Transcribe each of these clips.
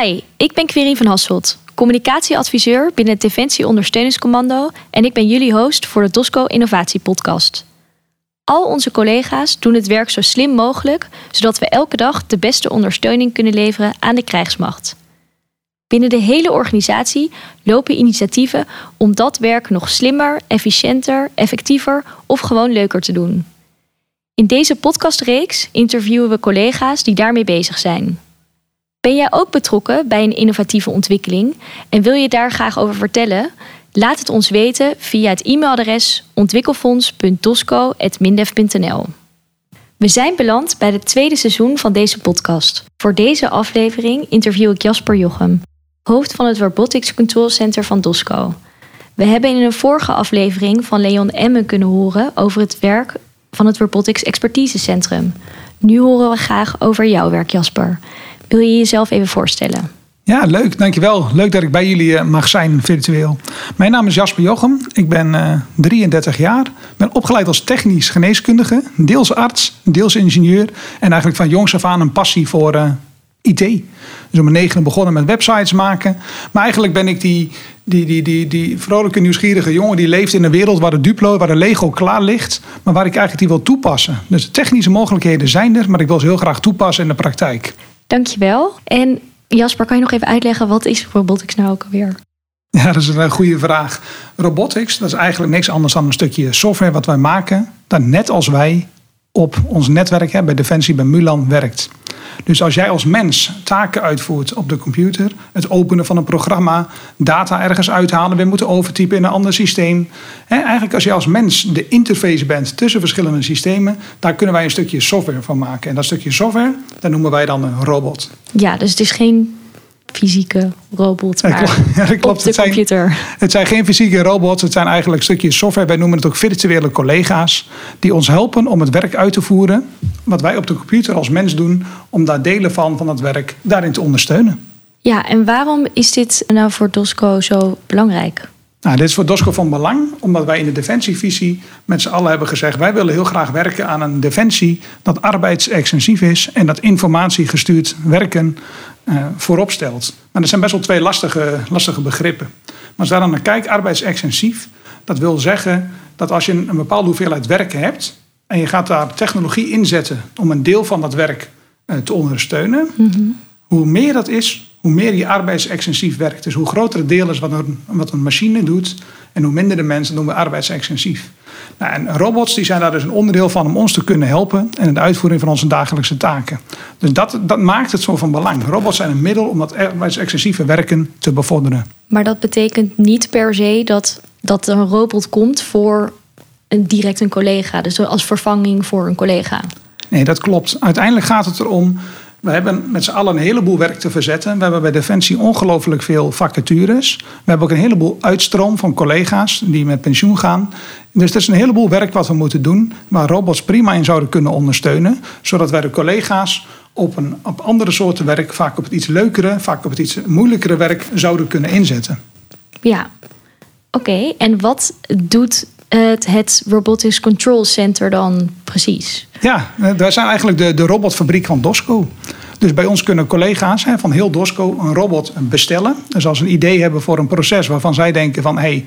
Hi, ik ben Querin van Hasselt, communicatieadviseur binnen het Defensie Ondersteuningscommando en ik ben jullie host voor de DOSCO Innovatie Podcast. Al onze collega's doen het werk zo slim mogelijk, zodat we elke dag de beste ondersteuning kunnen leveren aan de krijgsmacht. Binnen de hele organisatie lopen initiatieven om dat werk nog slimmer, efficiënter, effectiever of gewoon leuker te doen. In deze podcastreeks interviewen we collega's die daarmee bezig zijn. Ben jij ook betrokken bij een innovatieve ontwikkeling en wil je daar graag over vertellen? Laat het ons weten via het e-mailadres ontwikkelfonds.dosco.mindef.nl. We zijn beland bij het tweede seizoen van deze podcast. Voor deze aflevering interview ik Jasper Jochem, hoofd van het Robotics Control Center van DOSCO. We hebben in een vorige aflevering van Leon Emmen kunnen horen over het werk van het Robotics Expertise Centrum. Nu horen we graag over jouw werk, Jasper. Wil je jezelf even voorstellen? Ja, leuk. Dankjewel. Leuk dat ik bij jullie eh, mag zijn virtueel. Mijn naam is Jasper Jochem. Ik ben uh, 33 jaar. ben opgeleid als technisch geneeskundige. Deels arts, deels ingenieur. En eigenlijk van jongs af aan een passie voor uh, IT. Dus om mijn negenen begonnen met websites maken. Maar eigenlijk ben ik die, die, die, die, die vrolijke, nieuwsgierige jongen... die leeft in een wereld waar de Duplo, waar de Lego klaar ligt... maar waar ik eigenlijk die wil toepassen. Dus de technische mogelijkheden zijn er... maar ik wil ze heel graag toepassen in de praktijk. Dankjewel. En Jasper, kan je nog even uitleggen wat is robotics nou ook alweer? Ja, dat is een goede vraag. Robotics, dat is eigenlijk niks anders dan een stukje software wat wij maken, dat net als wij op ons netwerk bij Defensie, bij Mulan werkt. Dus als jij als mens taken uitvoert op de computer, het openen van een programma, data ergens uithalen, weer moeten overtypen in een ander systeem. eigenlijk als je als mens de interface bent tussen verschillende systemen, daar kunnen wij een stukje software van maken. En dat stukje software, dat noemen wij dan een robot. Ja, dus het is geen fysieke robot, maar ja, klopt. op de het computer. Zijn, het zijn geen fysieke robots, het zijn eigenlijk stukjes software. Wij noemen het ook virtuele collega's die ons helpen om het werk uit te voeren wat wij op de computer als mens doen, om daar delen van, van het werk daarin te ondersteunen. Ja, en waarom is dit nou voor DOSCO zo belangrijk? Nou, dit is voor DOSCO van belang, omdat wij in de defensievisie met z'n allen hebben gezegd: wij willen heel graag werken aan een defensie dat arbeidsextensief is en dat informatiegestuurd werken voorop stelt. Maar dat zijn best wel twee lastige, lastige begrippen. Maar als daar dan naar kijkt, arbeidsextensief, dat wil zeggen dat als je een, bepaalde hoeveelheid werk hebt en je gaat daar technologie inzetten om een deel van dat werk uh, te ondersteunen, mhm. hoe meer dat is, hoe meer je arbeidsextensief werkt. Dus hoe groter het deel is wat een, wat een machine doet en hoe minder de mensen doen we arbeidsextensief. Nou, en robots die zijn daar dus een onderdeel van om ons te kunnen helpen in de uitvoering van onze dagelijkse taken. Dus dat, dat maakt het zo van belang. Robots zijn een middel om dat excessieve werken te bevorderen. Maar dat betekent niet per se dat, dat er een robot komt voor een, direct een collega. Dus als vervanging voor een collega. Nee, dat klopt. Uiteindelijk gaat het erom we hebben met z'n allen een heleboel werk te verzetten. We hebben bij Defensie ongelooflijk veel vacatures. We hebben ook een heleboel uitstroom van collega's die met pensioen gaan. Dus er is een heleboel werk wat we moeten doen, waar robots prima in zouden kunnen ondersteunen, zodat wij de collega's op, een, op andere soorten werk, vaak op het iets leukere, vaak op het iets moeilijkere werk, zouden kunnen inzetten. Ja, oké. En wat doet het, het Robotics Control Center dan precies? Ja, wij zijn eigenlijk de, de robotfabriek van Dosco. Dus bij ons kunnen collega's van heel Dosco een robot bestellen. Dus als ze een idee hebben voor een proces waarvan zij denken van... hé, hey,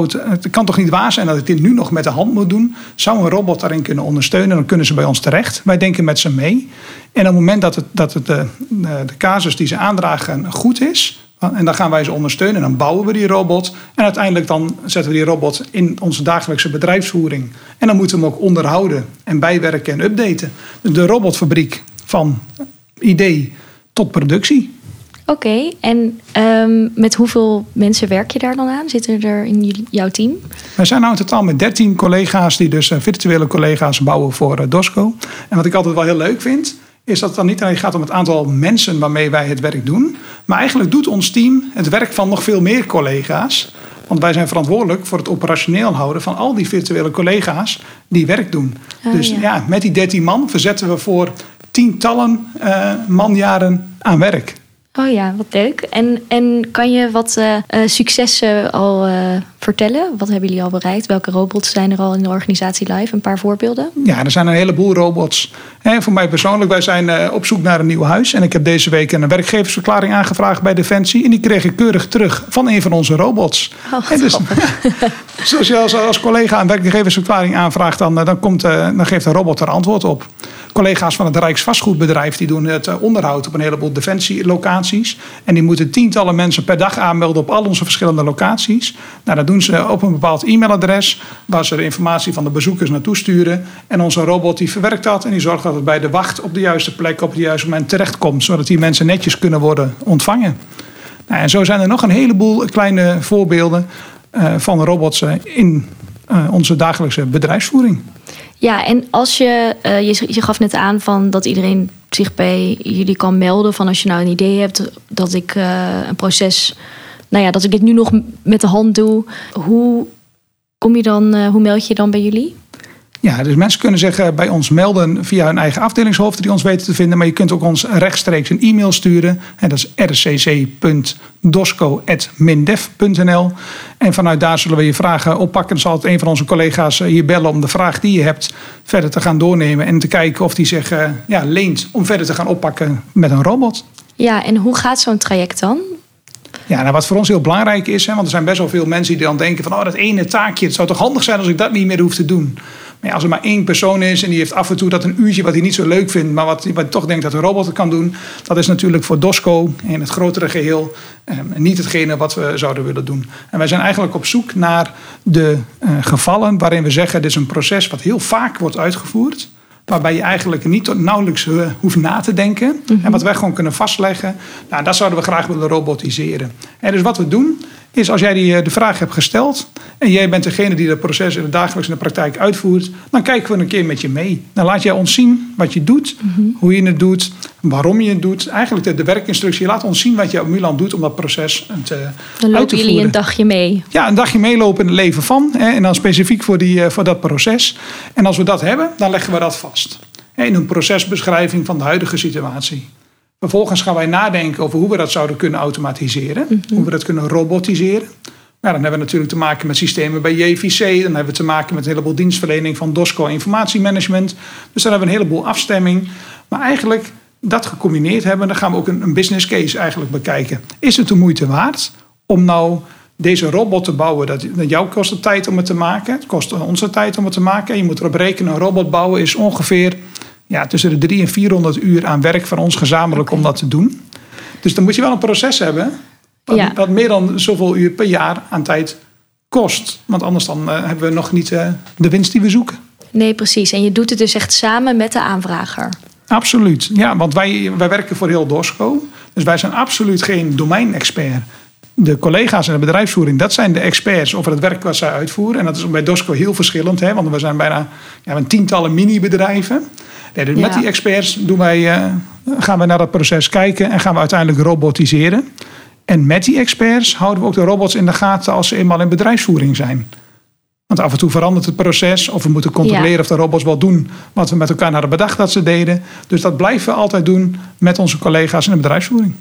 het, het kan toch niet waar zijn dat ik dit nu nog met de hand moet doen? Zou een robot daarin kunnen ondersteunen? Dan kunnen ze bij ons terecht. Wij denken met ze mee. En op het moment dat, het, dat het de, de, de casus die ze aandragen goed is... En dan gaan wij ze ondersteunen en dan bouwen we die robot. En uiteindelijk dan zetten we die robot in onze dagelijkse bedrijfsvoering. En dan moeten we hem ook onderhouden en bijwerken en updaten. De robotfabriek van idee tot productie. Oké, en um, met hoeveel mensen werk je daar dan aan? Zitten er in jouw team? We zijn nou in totaal met 13 collega's die dus uh, virtuele collega's bouwen voor uh, Dosco. En wat ik altijd wel heel leuk vind, is dat het dan niet alleen gaat om het aantal mensen waarmee wij het werk doen. Maar eigenlijk doet ons team het werk van nog veel meer collega's. Want wij zijn verantwoordelijk voor het operationeel houden van al die virtuele collega's die werk doen. Oh, dus ja. met die 13 man verzetten we voor tientallen uh, manjaren aan werk. Oh ja, wat leuk. En, en kan je wat uh, successen al uh, vertellen? Wat hebben jullie al bereikt? Welke robots zijn er al in de organisatie live? Een paar voorbeelden? Ja, er zijn een heleboel robots. En voor mij persoonlijk, wij zijn op zoek naar een nieuw huis. En ik heb deze week een werkgeversverklaring aangevraagd bij Defensie. En die kreeg ik keurig terug van een van onze robots. Oh, en dus, zoals je als, als, collega een werkgeversverklaring aanvraagt, dan, dan, komt, dan geeft een robot er antwoord op collega's van het Rijksvastgoedbedrijf die doen het eh, onderhoud op een heleboel defensielocaties. En die moeten tientallen mensen per dag aanmelden op al onze verschillende locaties. Nou, dat doen ze op een bepaald e-mailadres waar ze de informatie van de bezoekers naartoe sturen. En onze robot die verwerkt dat en die zorgt dat het bij de wacht op de juiste plek op het juiste moment terechtkomt. Zodat die mensen netjes kunnen worden ontvangen. Nou, en zo zijn er nog een heleboel kleine voorbeelden uh, van robots uh, in onze dagelijkse bedrijfsvoering. Ja, en als je, uh, je, gaf net aan van dat iedereen zich bij jullie kan melden van als je nou een idee hebt dat ik uh, een proces, nou ja, dat ik dit nu nog met de hand doe. Hoe kom je dan, hoe meld je dan bij jullie? Ja, dus mensen kunnen zich bij ons melden via hun eigen afdelingshoofd die ons weten te vinden. Maar je kunt ook ons rechtstreeks een e-mail sturen. En dat is rcc.dosco.mindef.nl. En vanuit daar zullen we je vragen oppakken. Dan zal het een van onze collega's je bellen om de vraag die je hebt verder te gaan doornemen. En te kijken of die zich ja, leent om verder te gaan oppakken met een robot. Ja, en hoe gaat zo'n traject dan? Ja, nou wat voor ons heel belangrijk is, hè, want er zijn best wel veel mensen die dan denken van oh, dat ene taakje, het zou toch handig zijn als ik dat niet meer hoef te doen. Maar als er maar één persoon is en die heeft af en toe dat een uurtje wat hij niet zo leuk vindt, maar wat hij toch denkt dat een robot het kan doen, dat is natuurlijk voor DOSCO in het grotere geheel eh, niet hetgene wat we zouden willen doen. En wij zijn eigenlijk op zoek naar de eh, gevallen waarin we zeggen: dit is een proces wat heel vaak wordt uitgevoerd waarbij je eigenlijk niet nauwelijks uh, hoeft na te denken. En wat wij gewoon kunnen vastleggen, nou, dat zouden we graag willen robotiseren. En dus wat we doen, is als jij die, eh, de vraag hebt gesteld en jij bent degene die dat proces in de dagelijks in de praktijk uitvoert, dan kijken we een keer met je mee. Dan laat jij ons zien wat je doet, mhm. hoe je het doet, waarom je het doet. Eigenlijk de, de werkinstructie. Laat ons zien wat je op Milan doet om dat proces te, dan uit te voeren. lopen jullie een dagje mee? Ja, een dagje meelopen in het leven van. Hè, en dan specifiek voor, die, eh, voor dat proces. En als we dat hebben, dan leggen we dat vast. In een procesbeschrijving van de huidige situatie. Vervolgens gaan wij nadenken over hoe we dat zouden kunnen automatiseren. Mhm. Hoe we dat kunnen robotiseren. Nou, dan hebben we natuurlijk te maken met systemen bij JVC. Dan hebben we te maken met een heleboel dienstverlening van DOSCO informatiemanagement. Dus dan hebben we een heleboel afstemming. Maar eigenlijk dat gecombineerd hebben, dan gaan we ook een, een business case eigenlijk bekijken. Is het de moeite waard om nou deze robot te bouwen? Dat, jou kost het tijd om het te maken. Het kost ons tijd om het te maken. Je moet erop rekenen, een robot bouwen is ongeveer ja, tussen de 300 en 400 uur aan werk van ons gezamenlijk om dat te doen. Dus dan moet je wel een proces hebben wat, wat, meer dan zoveel uur per jaar aan tijd kost. Want anders dan uh, hebben we nog niet uh, de winst die we zoeken. Nee, precies. En je doet het dus echt samen met de aanvrager. Absoluut. Ja, want wij, wij werken voor heel DOSCO. Dus wij zijn absoluut geen domeinexpert. De collega's in de bedrijfsvoering, dat zijn de experts over het werk wat zij uitvoeren. En dat is bij DOSCO heel verschillend, hè, want we zijn bijna ja, een tientallen mini-bedrijven. Nee, dus Met die experts doen wij, uh, gaan we naar dat proces kijken en gaan we uiteindelijk robotiseren. En met die experts houden we ook de robots in de gaten als ze eenmaal in bedrijfsvoering zijn. Want af en toe verandert het proces of we moeten controleren of de robots wel doen wat we met elkaar hadden bedacht dat ze deden. Dus dat blijven we altijd doen met onze collega's in de bedrijfsvoering.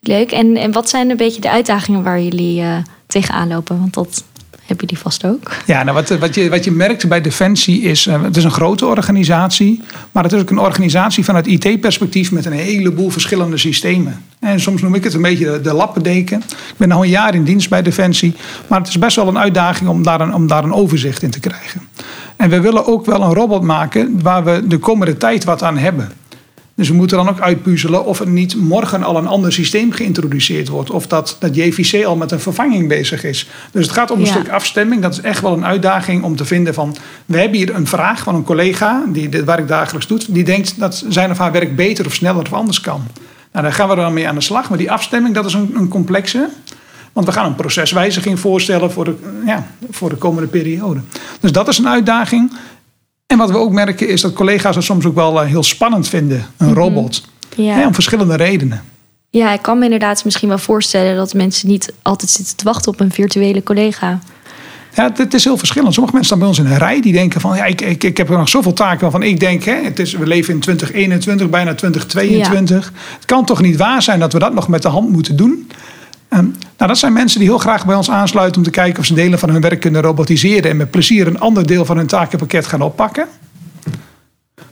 Leuk. En, en wat zijn een beetje de uitdagingen waar jullie uh, tegenaan lopen? Want dat heb je die vast ook? Ja, nou wat, wat, je, wat je merkt bij Defensie is, uh, het is een grote organisatie, maar het is ook een organisatie vanuit IT-perspectief met een heleboel verschillende systemen. En soms noem ik het een beetje de, de lappendeken. Ik ben al een jaar in dienst bij Defensie, maar het is best wel een uitdaging om daar een, om daar een overzicht in te krijgen. En we willen ook wel een robot maken waar we de komende tijd wat aan hebben. Dus we moeten dan ook uitpuzzelen of er niet morgen al een ander systeem geïntroduceerd wordt. Of dat, dat JVC al met een vervanging bezig is. Dus het gaat om een stuk afstemming. Dat is echt wel een uitdaging om te vinden van... We hebben hier een vraag van een collega die dit werk dagelijks doet. Die denkt dat zijn of haar werk beter of sneller of anders kan. Nou, daar gaan we dan mee aan de slag. Maar die afstemming, dat is een, een complexe. Want we gaan een proceswijziging voorstellen voor de, ja, voor de komende periode. Dus dat is een uitdaging. En wat we ook merken is dat collega's het soms ook wel eh, heel spannend vinden, een mhm. robot. Ja. om verschillende redenen. Ja, ik kan me inderdaad misschien wel voorstellen dat mensen niet altijd zitten te wachten op een virtuele collega. Ja, het, is heel verschillend. Sommige mensen staan bij ons in een rij die denken van ja, ik, ik, ik heb er nog zoveel taken waarvan ik denk, hè, het is, we leven in 2021, bijna 2022. Het kan toch niet waar zijn dat we dat nog met de hand moeten doen? Um, nou, dat zijn mensen die heel graag bij ons aansluiten om te kijken of ze delen van hun werk kunnen robotiseren en met plezier een ander deel van hun takenpakket gaan oppakken.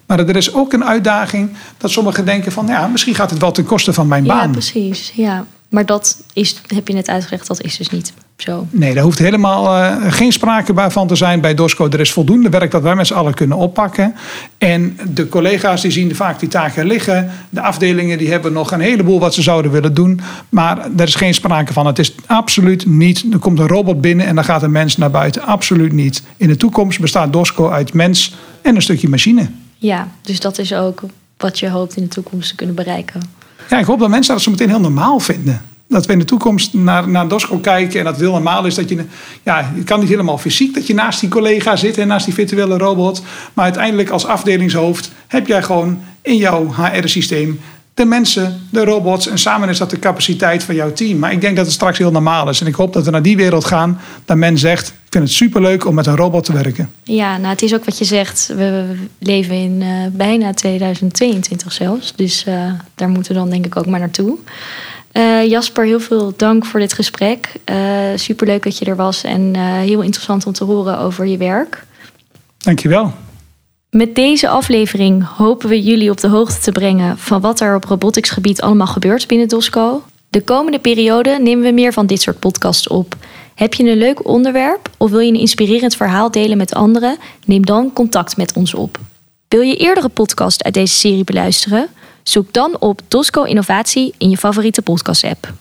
Maar er is ook een uitdaging dat sommigen denken van ja, misschien gaat het wel ten koste van mijn baan. Ja, precies. Ja. Maar dat is, heb je net uitgelegd, dat is dus niet zo. Nee, daar hoeft helemaal uh, geen sprake van te zijn bij DOSCO. Er is voldoende werk dat wij met z'n allen kunnen oppakken. En de collega's die zien vaak die taken liggen. De afdelingen die hebben nog een heleboel wat ze zouden willen doen. Maar er is geen sprake van. Het is absoluut niet. Er komt een robot binnen en dan gaat een mens naar buiten. Absoluut niet. In de toekomst bestaat DOSCO uit mens en een stukje machine. Ja, dus dat is ook wat je hoopt in de toekomst te kunnen bereiken. Ja, ik hoop dat mensen dat zo meteen heel normaal vinden. Dat we in de toekomst naar, naar DOSCO kijken en dat het heel normaal is dat je... Ja, je kan niet helemaal fysiek dat je naast die collega zit en naast die virtuele robot. Maar uiteindelijk als afdelingshoofd heb jij gewoon in jouw HR-systeem de mensen, de robots en samen is dat de capaciteit van jouw team. Maar ik denk dat het straks heel normaal is. En ik hoop dat we naar die wereld gaan dat men zegt: Ik vind het superleuk om met een robot te werken. Ja, nou het is ook wat je zegt. We leven in uh, bijna 2022 zelfs. Dus uh, daar moeten we dan denk ik ook maar naartoe. Uh, Jasper, heel veel dank voor dit gesprek. superleuk dat je er was en heel interessant om te horen over je werk. Dankjewel. Met deze aflevering hopen we jullie op de hoogte te brengen van wat er op roboticsgebied allemaal gebeurt binnen DOSCO. De komende periode nemen we meer van dit soort podcasts op. Heb je een leuk onderwerp of wil je een inspirerend verhaal delen met anderen? Neem dan contact met ons op. Wil je eerdere podcast uit deze serie beluisteren? Zoek dan op DOSCO Innovatie in je favoriete podcast-app.